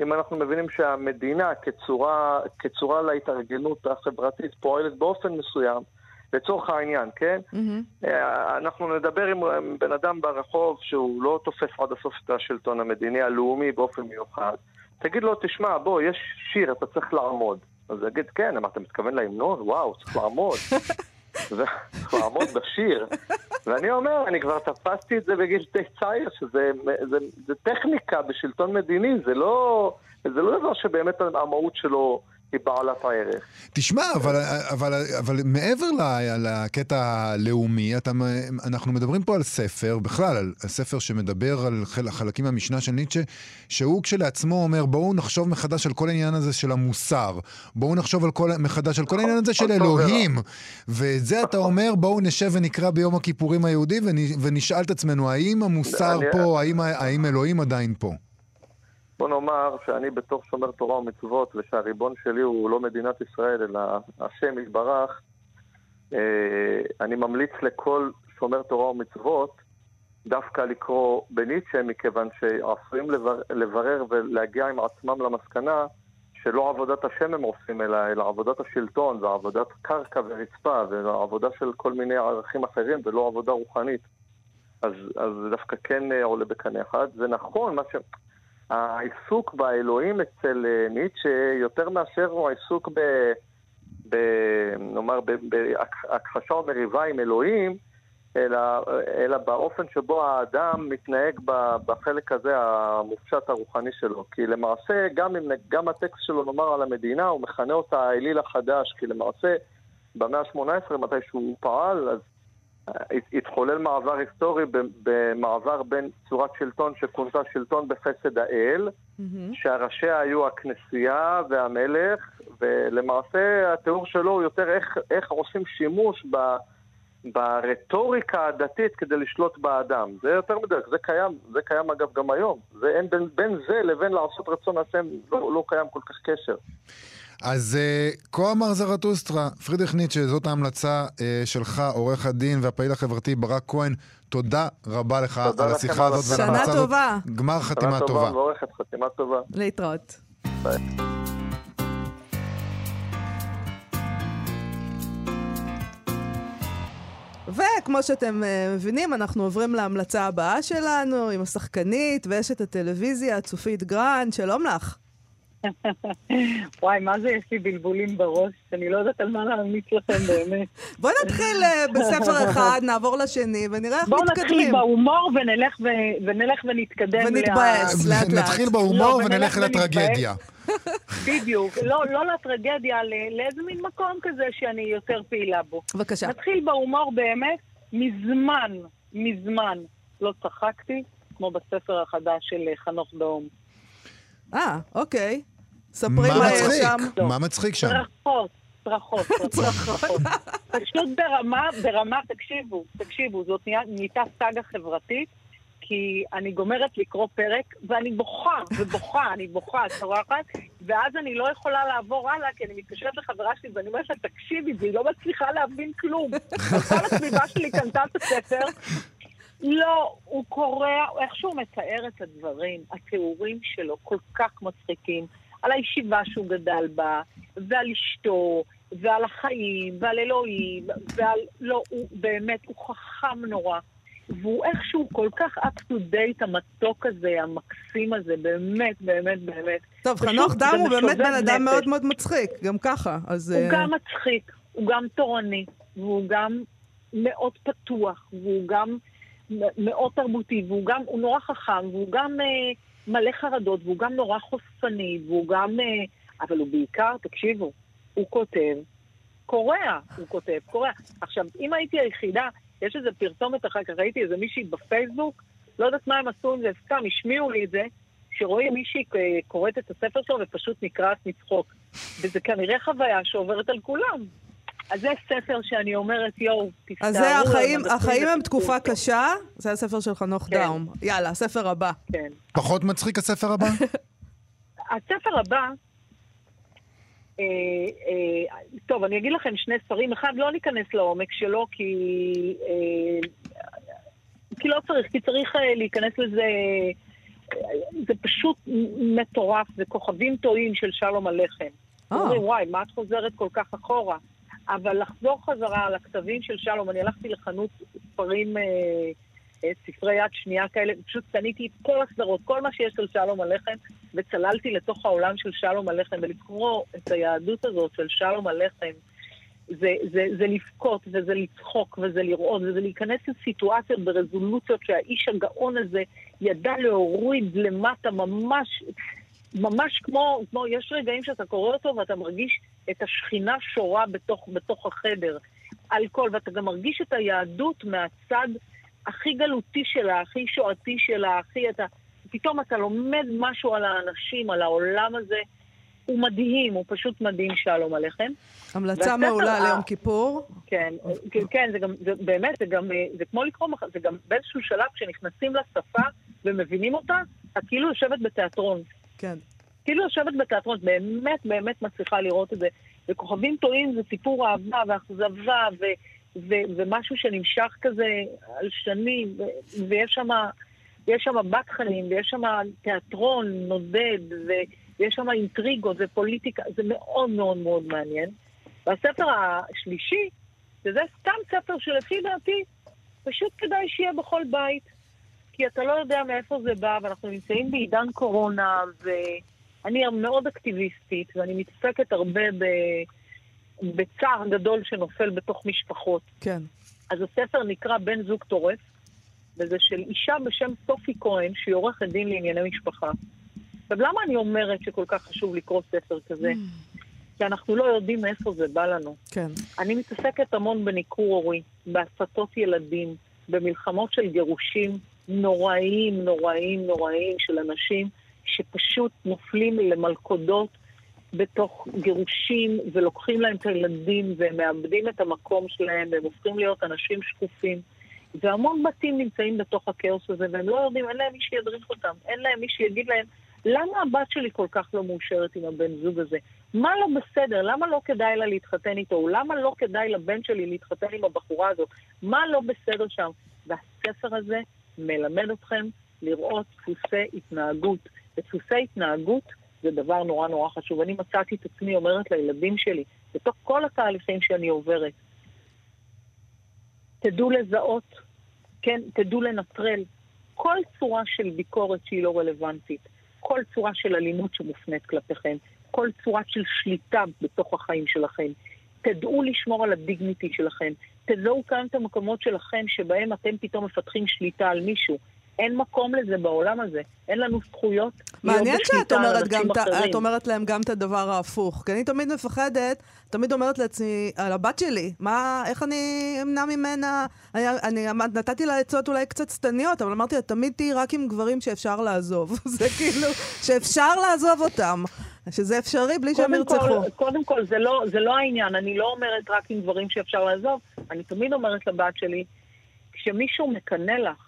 אם אנחנו מבינים שהמדינה כצורה, כצורה להתארגנות החברתית פועלת באופן מסוים, לצורך העניין, כן? Mm-hmm. אנחנו נדבר עם בן אדם ברחוב שהוא לא תופס עד הסוף את השלטון המדיני הלאומי באופן מיוחד. תגיד לו, תשמע, בוא, יש שיר, אתה צריך לעמוד. אז הוא יגיד, כן, מה, אתה מתכוון להמנון? וואו, צריך לעמוד. צריך לעמוד בשיר. ואני אומר, אני כבר תפסתי את זה בגיל צעיר, שזה זה, זה טכניקה בשלטון מדיני, זה לא, זה לא דבר שבאמת המהות שלו... היא בעלת הערך. תשמע, אבל, אבל, אבל מעבר לקטע הלאומי, אתה, אנחנו מדברים פה על ספר, בכלל, על ספר שמדבר על חל, חלקים מהמשנה של ניטשה, שהוא כשלעצמו אומר, בואו נחשוב מחדש על כל העניין הזה של המוסר. בואו נחשוב על כל, מחדש על כל העניין הזה של אלוהים. ואת זה אתה אומר, בואו נשב ונקרא ביום הכיפורים היהודי ונשאל את עצמנו, האם המוסר פה, האם, האם אלוהים עדיין פה? בוא נאמר שאני בתור שומר תורה ומצוות, ושהריבון שלי הוא לא מדינת ישראל, אלא השם יתברך, אה, אני ממליץ לכל שומר תורה ומצוות דווקא לקרוא בניטשה, מכיוון שעשויים לבר, לברר ולהגיע עם עצמם למסקנה שלא עבודת השם הם עושים, אלא, אלא עבודת השלטון ועבודת קרקע ורצפה ועבודה של כל מיני ערכים אחרים ולא עבודה רוחנית. אז, אז דווקא כן אה, עולה בקנה אחד. זה נכון, מה ש... העיסוק באלוהים אצל אה, ניטשה, יותר מאשר הוא העיסוק ב... ב נאמר, בהכחשה או מריבה עם אלוהים, אלא, אלא באופן שבו האדם מתנהג בחלק הזה המופשט הרוחני שלו. כי למעשה, גם, אם, גם הטקסט שלו, נאמר, על המדינה, הוא מכנה אותה האליל החדש, כי למעשה, במאה ה-18, מתי שהוא פעל, אז התחולל מעבר היסטורי במעבר בין צורת שלטון שכונתה שלטון בחסד האל, mm-hmm. שהראשיה היו הכנסייה והמלך, ולמעשה התיאור שלו הוא יותר איך, איך עושים שימוש ב... ברטוריקה הדתית כדי לשלוט באדם. זה יותר מדויק, זה קיים, זה קיים אגב גם היום. זה אין בין, בין זה לבין לעשות רצון השם, לא, לא קיים כל כך קשר. אז uh, כה אמר זרטוסטרה, פרידריך ניטשה, זאת ההמלצה uh, שלך, עורך הדין והפעיל החברתי ברק כהן. תודה רבה לך תודה על השיחה הזאת ועל ההמלצה הזאת. שנה טובה. גמר חתימה טובה. שנה טובה מבורכת, חתימה טובה. להתראות. ביי. וכמו שאתם אה, מבינים, אנחנו עוברים להמלצה הבאה שלנו עם השחקנית ואשת הטלוויזיה, צופית גרנט. שלום לך. וואי, מה זה יש לי בלבולים בראש? אני לא יודעת על מה להמליץ לכם באמת. בוא נתחיל אה, בספר אחד, נעבור לשני, ונראה איך בוא מתקדמים. בוא נתחיל בהומור ונלך, ו... ונלך ונתקדם. ונתבאס, לאט לאט. נתחיל בהומור לא, ונלך לטרגדיה. בדיוק, לא, לא לטרגדיה, לאיזה מין מקום כזה שאני יותר פעילה בו. בבקשה. נתחיל בהומור באמת, מזמן, מזמן לא צחקתי, כמו בספר החדש של חנוך דאום. אה, אוקיי. ספרי מה יש שם. מה מצחיק שם? ברכות, ברכות, ברכות. פשוט ברמה, ברמה, תקשיבו, תקשיבו, זאת נהייתה סאגה חברתית. כי אני גומרת לקרוא פרק, ואני בוכה, ובוכה, אני בוכה, צורחת, ואז אני לא יכולה לעבור הלאה, כי אני מתקשרת לחברה שלי, ואני אומרת לה, תקשיבי, והיא לא מצליחה להבין כלום. כל הסביבה שלי קנתה את הספר, לא, הוא קורא, איך שהוא מתאר את הדברים, התיאורים שלו כל כך מצחיקים, על הישיבה שהוא גדל בה, ועל אשתו, ועל החיים, ועל אלוהים, ועל... לא, הוא באמת, הוא חכם נורא. והוא איכשהו כל כך up to date, המתוק הזה, המקסים הזה, באמת, באמת, באמת. טוב, חנוך דם הוא באמת בן אדם מאוד מאוד מצחיק, גם ככה, אז... הוא uh... גם מצחיק, הוא גם תורני, והוא גם מאוד פתוח, והוא גם מאוד תרבותי, והוא גם, הוא נורא חכם, והוא גם uh, מלא חרדות, והוא גם נורא חושפני, והוא גם... Uh, אבל הוא בעיקר, תקשיבו, הוא כותב, קורע, הוא כותב, קורע. עכשיו, אם הייתי היחידה, יש איזה פרסומת אחר כך, ראיתי איזה מישהי בפייסבוק, לא יודעת מה הם עשו עם זה, סתם השמיעו לי את זה, שרואים מישהי קוראת את הספר שלו ופשוט נקרעת מצחוק. וזה כנראה חוויה שעוברת על כולם. אז זה ספר שאני אומרת, יואו, תסתערו. אז זה החיים, החיים הם תקופה קשה, זה הספר של חנוך כן. דאום. יאללה, הספר הבא. כן. פחות מצחיק הספר הבא? הספר הבא, אה, אה, טוב, אני אגיד לכם שני ספרים. אחד, לא ניכנס לעומק שלו, כי, אה, כי לא צריך, כי צריך אה, להיכנס לזה... זה פשוט מטורף, זה כוכבים טועים של שלום הלחם. Oh. אומרים, וואי, מה את חוזרת כל כך אחורה? אבל לחזור חזרה על הכתבים של שלום, אני הלכתי לחנות ספרים, אה, אה, ספרי יד שנייה כאלה, פשוט קניתי את כל הסדרות, כל מה שיש על שלום הלחם, וצללתי לתוך העולם של שלום הלחם, ולקרוא את היהדות הזאת של שלום הלחם, זה, זה, זה לבכות, וזה לצחוק, וזה לראות, וזה להיכנס לסיטואציות ברזולוציות שהאיש הגאון הזה ידע להוריד למטה ממש ממש כמו, כמו, יש רגעים שאתה קורא אותו ואתה מרגיש את השכינה שורה בתוך, בתוך החדר. אלכוהול, ואתה גם מרגיש את היהדות מהצד הכי גלותי שלה, הכי שואתי שלה, הכי אתה... פתאום אתה לומד משהו על האנשים, על העולם הזה. הוא מדהים, הוא פשוט מדהים, שלום עליכם. המלצה מעולה ליום כיפור. כן, כן, זה גם, זה באמת, זה גם, זה כמו לקרוא, זה גם באיזשהו שלב, כשנכנסים לשפה ומבינים אותה, את כאילו יושבת בתיאטרון. כן. כאילו יושבת בתיאטרון, באמת באמת מצליחה לראות את זה. וכוכבים טועים זה סיפור אהבה ואכזבה ו- ו- ומשהו שנמשך כזה על שנים, ו- ויש שם יש שם בקחנים, ויש שם תיאטרון נודד, ויש שם אינטריגות ופוליטיקה, זה מאוד מאוד מאוד מעניין. והספר השלישי, שזה סתם ספר שלפי דעתי פשוט כדאי שיהיה בכל בית, כי אתה לא יודע מאיפה זה בא, ואנחנו נמצאים בעידן קורונה, ואני מאוד אקטיביסטית, ואני מתעסקת הרבה ב... בצער גדול שנופל בתוך משפחות. כן. אז הספר נקרא בן זוג טורף, וזה של אישה בשם סופי כהן, שהיא עורכת דין לענייני משפחה. עכשיו, למה אני אומרת שכל כך חשוב לקרוא ספר כזה? Mm. כי אנחנו לא יודעים מאיפה זה בא לנו. כן. אני מתעסקת המון בניכור הורי, בהסתות ילדים, במלחמות של גירושים נוראיים, נוראיים, נוראיים של אנשים שפשוט נופלים למלכודות בתוך גירושים ולוקחים להם את הילדים והם מאבדים את המקום שלהם והם הופכים להיות אנשים שקופים. והמון בתים נמצאים בתוך הכאוס הזה והם לא יודעים, אין להם מי שידריך אותם, אין להם מי שיגיד להם למה הבת שלי כל כך לא מאושרת עם הבן זוג הזה? מה לא בסדר? למה לא כדאי לה להתחתן איתו? למה לא כדאי לבן שלי להתחתן עם הבחורה הזאת? מה לא בסדר שם? והספר הזה מלמד אתכם לראות דפוסי התנהגות. ודפוסי התנהגות זה דבר נורא נורא חשוב. אני מצאתי את עצמי אומרת לילדים שלי, בתוך כל התהליכים שאני עוברת, תדעו לזהות, כן, תדעו לנטרל כל צורה של ביקורת שהיא לא רלוונטית. כל צורה של אלימות שמופנית כלפיכם, כל צורה של שליטה בתוך החיים שלכם. תדעו לשמור על הדיגניטי שלכם. תזהו כאן את המקומות שלכם שבהם אתם פתאום מפתחים שליטה על מישהו. אין מקום לזה בעולם הזה. אין לנו זכויות מעניין שאת אומרת, גם, את אומרת להם גם את הדבר ההפוך. כי אני תמיד מפחדת, תמיד אומרת לעצמי, על הבת שלי, מה, איך אני אמנע ממנה? אני, אני נתתי לה עצות אולי קצת שטניות, אבל אמרתי לה, תמיד תהיי רק עם גברים שאפשר לעזוב. זה כאילו, שאפשר לעזוב אותם. שזה אפשרי בלי שהם ירצחו. קודם כל, זה לא, זה לא העניין. אני לא אומרת רק עם דברים שאפשר לעזוב. אני תמיד אומרת לבת שלי, כשמישהו מקנא לך,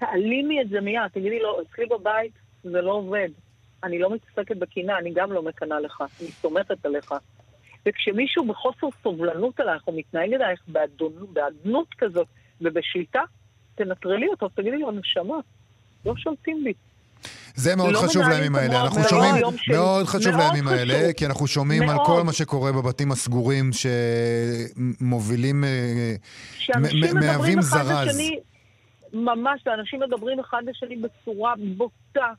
תעלימי את זה מיד, תגידי לו, אצלי בבית זה לא עובד. אני לא מתעסקת בקינה, אני גם לא מקנאה לך, אני סומכת עליך. וכשמישהו בחוסר סובלנות עלייך, או מתנהג עלייך באדנות כזאת ובשליטה, תנטרלי אותו, תגידי לו, נשמה, לא שולטים בי. זה מאוד לא חשוב לימים האלה, אנחנו שומעים, מאוד חשוב לימים האלה, כי אנחנו שומעים על כל מה שקורה בבתים הסגורים שמובילים, אה, מהווים זרז. ממש, ואנשים מדברים אחד לשני בצורה בוטה,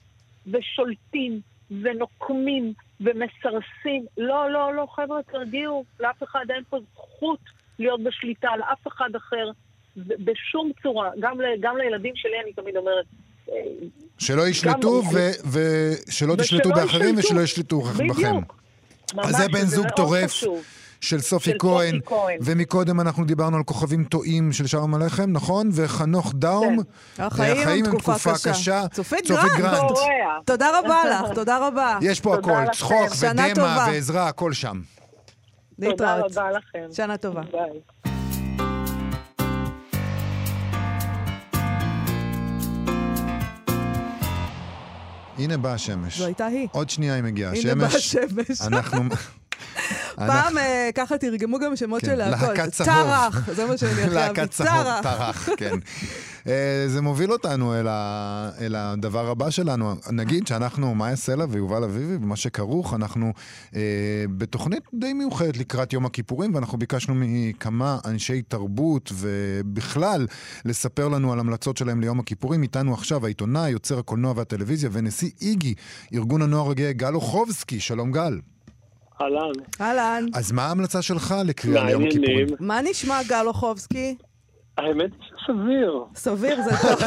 ושולטים, ונוקמים, ומסרסים. לא, לא, לא, חבר'ה, תרגיעו, לאף אחד אין פה זכות להיות בשליטה על אף אחד אחר, בשום צורה. גם, גם לילדים שלי אני תמיד אומרת, אה, שלא ישלטו ושלא תשלטו באחרים ושלא ישלטו בכם. בדיוק. אז זה בן זוג טורף. של סופי כהן, ומקודם אנחנו דיברנו על כוכבים טועים של שלום הלחם, נכון? וחנוך דאום, כן. החיים הם תקופה קשה. צופית גרנט. תודה רבה לך, תודה רבה. יש פה הכל, צחוק ודמע ועזרה, הכל שם. תודה רבה לכם. שנה טובה. ביי. הנה באה השמש. זו הייתה היא. עוד שנייה היא מגיעה. הנה באה השמש. אנחנו... פעם אה, ככה תרגמו גם שמות כן, של להקות. להקת צהוב. צרח, זה מה שאני אהבתי. להקת צהוב, צרח, כן. אה, זה מוביל אותנו אל, הדבר הבא שלנו. נגיד שאנחנו, מאיה סלע ויובל אביבי, במה שכרוך, אנחנו אה, בתוכנית די מיוחדת לקראת יום הכיפורים, ואנחנו ביקשנו מכמה אנשי תרבות ובכלל לספר לנו על המלצות שלהם ליום הכיפורים. איתנו עכשיו העיתונאי, יוצר הקולנוע והטלוויזיה ונשיא איגי, ארגון הנוער הגאה גל אוחובסקי. שלום גל. אהלן. אהלן. אז מה ההמלצה שלך לקריאה ליום הכיפורים? מה נשמע גל אוחובסקי? האמת שסביר. סביר זה טוב.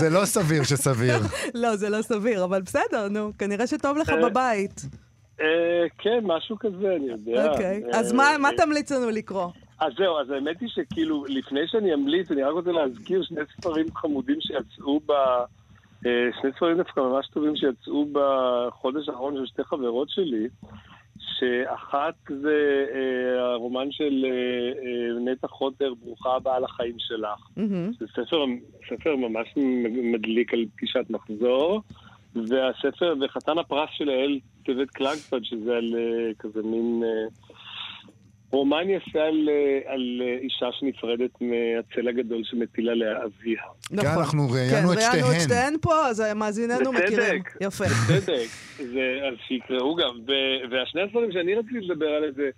זה לא סביר שסביר. לא, זה לא סביר, אבל בסדר, נו, כנראה שטוב לך אה, בבית. אה, כן, משהו כזה, אני יודע. אוקיי, אז מה אה, תמליץ לנו לקרוא? אז זהו, אז האמת היא שכאילו, לפני שאני אמליץ, אני רק רוצה להזכיר שני ספרים חמודים שיצאו ב... שני ספרים דווקא ממש טובים שיצאו בחודש האחרון של שתי חברות שלי. שאחת זה אה, הרומן של אה, אה, נטע חוטר, ברוכה הבאה לחיים שלך. Mm-hmm. זה ספר, ספר ממש מדליק על פגישת מחזור, והספר, וחתן הפרס של יעל טבת קלגפד, שזה על אה, כזה מין... אה, רומן יפה על, אה, על אה, אישה שנפרדת מהצל הגדול שמטיל עליה אביה. נכון. כן, אנחנו ראיינו כן, את שתיהן. ראיינו את שתיהן פה, אז מאזיננו מכירים. יפה. בצדק, זה, אז שיקראו גם. ו, והשני הספרים שאני רציתי לדבר על זה,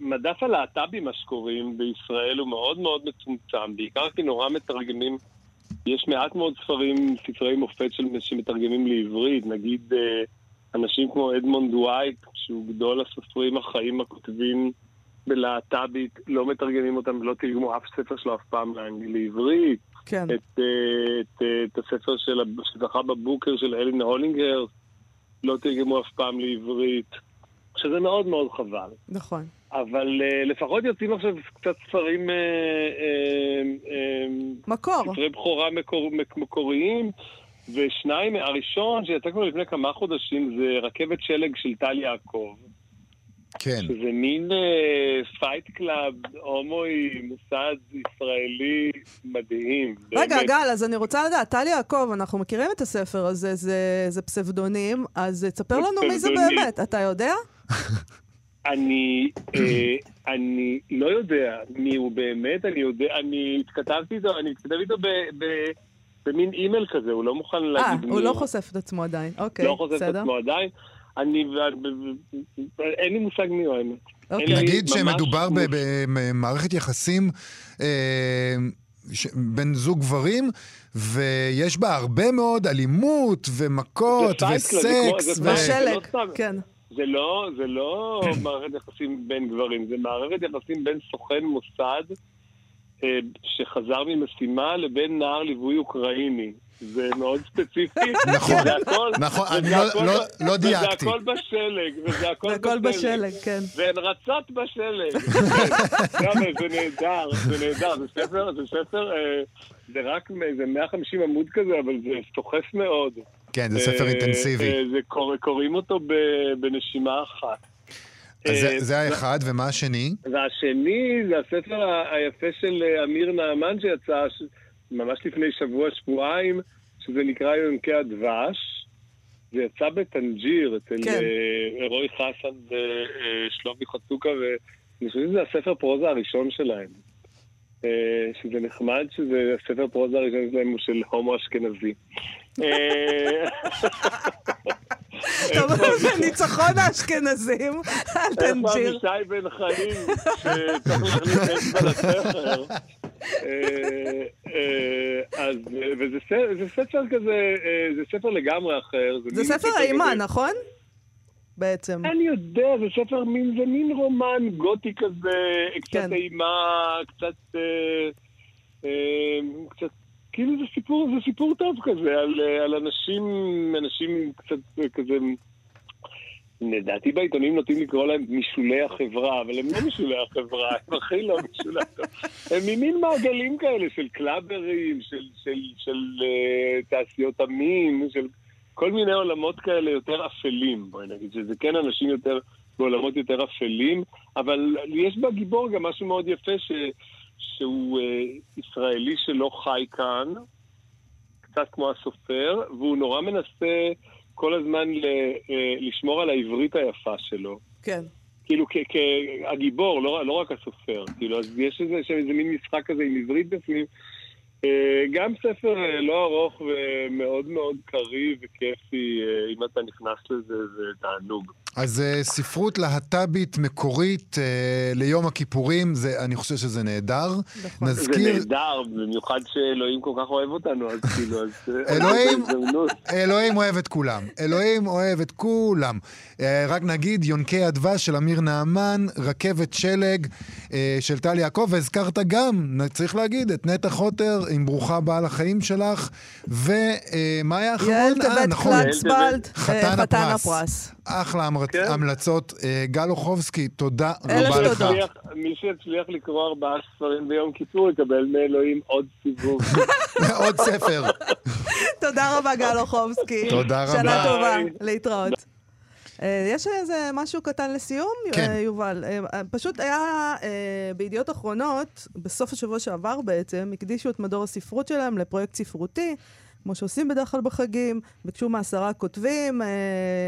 מדף הלהט"בי, מה שקוראים בישראל, הוא מאוד מאוד מצומצם, בעיקר כי נורא מתרגמים, יש מעט מאוד ספרים, ספרי מופת של, שמתרגמים לעברית, נגיד אה, אנשים כמו אדמונד ווייט, שהוא גדול הסופרים החיים הכותבים בלהט"בית, לא מתרגמים אותם ולא תרגמו אף ספר שלו אף פעם לעברית. כן. את, אה, את, אה, את הספר של, שזכה בבוקר של אלין הולינגר, לא תרגמו אף פעם לעברית. שזה מאוד מאוד חבל. נכון. אבל uh, לפחות יוצאים עכשיו קצת ספרים... Uh, uh, uh, מקור. ספרי בכורה מקור, מקוריים, ושניים, הראשון שיצא כבר לפני כמה חודשים זה רכבת שלג של טל יעקב. כן. שזה מין Fight Club הומואי, מוסד ישראלי מדהים. רגע, באמת. גל, אז אני רוצה לדעת, טל יעקב, אנחנו מכירים את הספר הזה, זה, זה פסבדונים, אז תספר לנו מי זה באמת, אתה יודע? אני, אה, אני לא יודע מי הוא באמת, אני יודע, אני התכתבתי איתו, אני התכתבתי איתו ב... ב במין אימייל כזה, הוא לא מוכן להגיד מי. אה, הוא לא חושף את עצמו עדיין, אוקיי, לא חושף את עצמו עדיין. אני, אין לי מושג מי הוא האמת. אוקיי. נגיד שמדובר במערכת יחסים אה, בין זוג גברים, ויש בה הרבה מאוד אלימות ומכות וסקס. ושלג, כן. זה לא, זה לא מערכת יחסים בין גברים, זה מערכת יחסים בין סוכן מוסד אה, שחזר ממשימה לבין נער ליווי אוקראיני. זה מאוד ספציפי. נכון, נכון, אני לא, לא, לא דייקתי. וזה הכל בשלג, וזה הכל בשלג, כן. והן רצות בשלג. זה נהדר, זה נהדר, זה ספר, זה ספר, אה, זה רק איזה 150 עמוד כזה, אבל זה סוחף מאוד. כן, זה ספר אה, אינטנסיבי. אה, זה קוראים אותו בנשימה אחת. אז זה, זה האחד, ומה השני? והשני זה הספר היפה של אמיר נעמן שיצא ממש לפני שבוע-שבועיים, שזה נקרא יונקי הדבש. זה יצא בטנג'יר, אצל כן. רועי חסן ושלומי חצוקה, ואני חושב שזה הספר פרוזה הראשון שלהם. שזה נחמד שזה הספר פרוזה הראשון שלהם הוא של הומו אשכנזי. אתה אומר, זה ניצחון האשכנזים על טנג'יר. איפה אבישי בן חיים, שצריך להכניס אצבע לספר. אה, אה, אז, וזה ספר כזה, אה, זה ספר לגמרי אחר. זה ספר אימה, נכון? בעצם. אני יודע, זה ספר מין, זה מין רומן גותי כזה, קצת כן. אימה, קצת... קצת כאילו זה סיפור, זה סיפור טוב כזה, על, על אנשים, אנשים קצת כזה... לדעתי בעיתונים נוטים לקרוא להם משולי החברה, אבל הם לא משולי החברה, הם הכי לא משולי החברה. הם ממין מעגלים כאלה של קלאברים, של, של, של, של uh, תעשיות המין, של כל מיני עולמות כאלה יותר אפלים, בואי נגיד, שזה כן אנשים יותר, בעולמות יותר אפלים, אבל יש בגיבור גם משהו מאוד יפה, ש... שהוא uh, ישראלי שלא חי כאן, קצת כמו הסופר, והוא נורא מנסה כל הזמן ל, uh, לשמור על העברית היפה שלו. כן. כאילו, כהגיבור, לא, לא רק הסופר. כאילו, אז יש איזה, איזה מין משחק כזה עם עברית בפנים. Uh, גם ספר uh, לא ארוך ומאוד מאוד קריא וכיפי, uh, אם אתה נכנס לזה, זה תענוג. אז uh, ספרות להט"בית מקורית uh, ליום הכיפורים, זה, אני חושב שזה נהדר. נכון. נזכיר... זה נהדר, במיוחד שאלוהים כל כך אוהב אותנו, אז כאילו, אז... אה, אלוהים, אלוהים אוהב את כולם. אלוהים אוהב את כולם. Uh, רק נגיד, יונקי הדבש של אמיר נעמן, רכבת שלג uh, של טל יעקב, והזכרת גם, צריך להגיד, את נטע חוטר עם ברוכה הבאה לחיים שלך, ומה uh, היה האחרון? יעל טבת נכון. קלצבלד, חתן הפרס. אחלה כן. המלצות. אה, גל אוחובסקי, תודה רבה לך. מי שיצליח לקרוא ארבעה ספרים ביום כיפור יקבל מאלוהים עוד סיבוב. עוד ספר. תודה רבה, גל אוחובסקי. תודה רבה. שנה טובה, להתראות. אה, יש איזה משהו קטן לסיום, כן. אה, יובל? פשוט היה בידיעות אחרונות, בסוף השבוע שעבר בעצם, הקדישו את מדור הספרות שלהם לפרויקט ספרותי. כמו שעושים בדרך כלל בחגים, ביקשו מעשרה כותבים אה,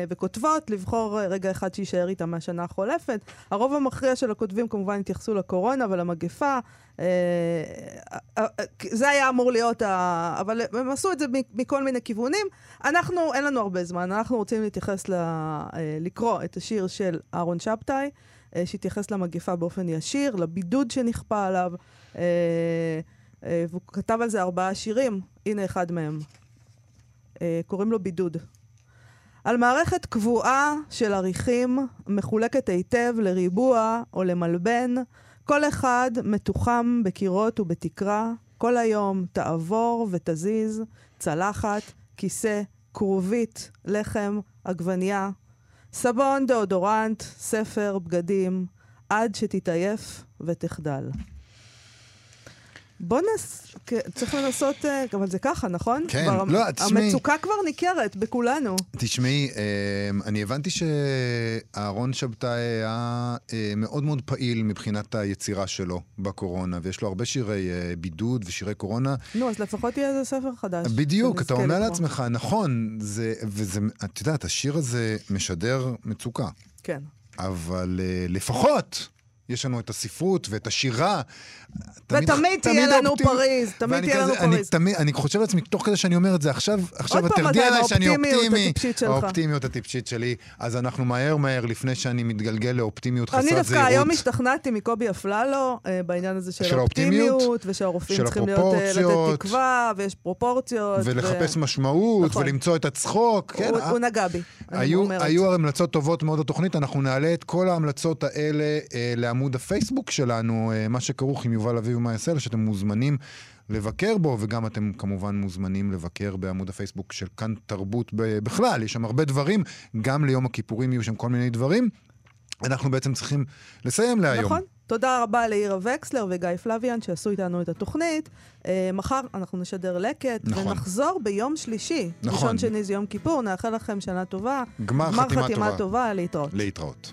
וכותבות לבחור אה, רגע אחד שיישאר איתם מהשנה החולפת. הרוב המכריע של הכותבים כמובן התייחסו לקורונה ולמגפה. אה, אה, אה, זה היה אמור להיות, ה... אבל הם עשו את זה מכל מיני כיוונים. אנחנו, אין לנו הרבה זמן, אנחנו רוצים להתייחס, ל... אה, לקרוא את השיר של אהרון שבתאי. אה, שהתייחס למגיפה באופן ישיר, לבידוד שנכפה עליו, אה, אה, והוא כתב על זה ארבעה שירים, הנה אחד מהם. אה, קוראים לו בידוד. על מערכת קבועה של עריכים, מחולקת היטב לריבוע או למלבן, כל אחד מתוחם בקירות ובתקרה, כל היום תעבור ותזיז, צלחת, כיסא, כרובית, לחם, עגבנייה, סבון, דאודורנט, ספר, בגדים, עד שתתעייף ותחדל. בוא נס... צריך לנסות, אה, אבל זה ככה, נכון? כן, כבר, לא, תשמעי... המצוקה כבר ניכרת בכולנו. תשמעי, אמ, אני הבנתי שאהרון שבתאי היה אה, מאוד מאוד פעיל מבחינת היצירה שלו בקורונה, ויש לו הרבה שירי אה, בידוד ושירי קורונה. נו, אז לפחות יהיה איזה ספר חדש. בדיוק, אתה אומר לעצמך, נכון, זה, וזה, את יודעת, השיר הזה משדר מצוקה. כן. אבל לפחות... יש לנו את הספרות ואת השירה. ותמיד תהיה לנו אופטימ... פריז, תמיד תהיה לנו פריז. אני, תמיד, אני חושב לעצמי, תוך כדי שאני אומר את זה, עכשיו, עכשיו את תרדי עליי שאני אופטימי. האופטימיות הטיפשית שלי. אז אנחנו מהר מהר, לפני שאני מתגלגל לאופטימיות חסרת זהירות. אני דווקא היום השתכנעתי מקובי אפללו, אה, בעניין הזה של, של האופטימיות, ושהרופאים צריכים להיות, אה, לתת תקווה, ויש פרופורציות. ולחפש ו... משמעות, נכון. ולמצוא את הצחוק. כן, הוא, הוא נגע בי, היו, המלצות טובות מאוד לתוכנית, אנחנו נעלה את כל ההמלצות האלה לעמוד הפייסבוק שלנו, אה, מה שכרוך עם יובל אביב ומאייסל, שאתם מוזמנים לבקר בו, וגם אתם כמובן מוזמנים לבקר בעמוד הפייסבוק של כאן תרבות בכלל, יש שם הרבה דברים, גם ליום הכיפורים יהיו שם כל מיני דברים. אנחנו בעצם צריכים לסיים להיום. נכון. תודה רבה לעירה וקסלר וגיא פלוויאן שעשו איתנו את התוכנית. אה, מחר אנחנו נשדר לקט, נכון. ונחזור ביום שלישי. נכון. ראשון שני זה יום כיפור, נאחל לכם שנה טובה. גמר, גמר חתימה, חתימה טובה. טובה, להתראות. להתראות.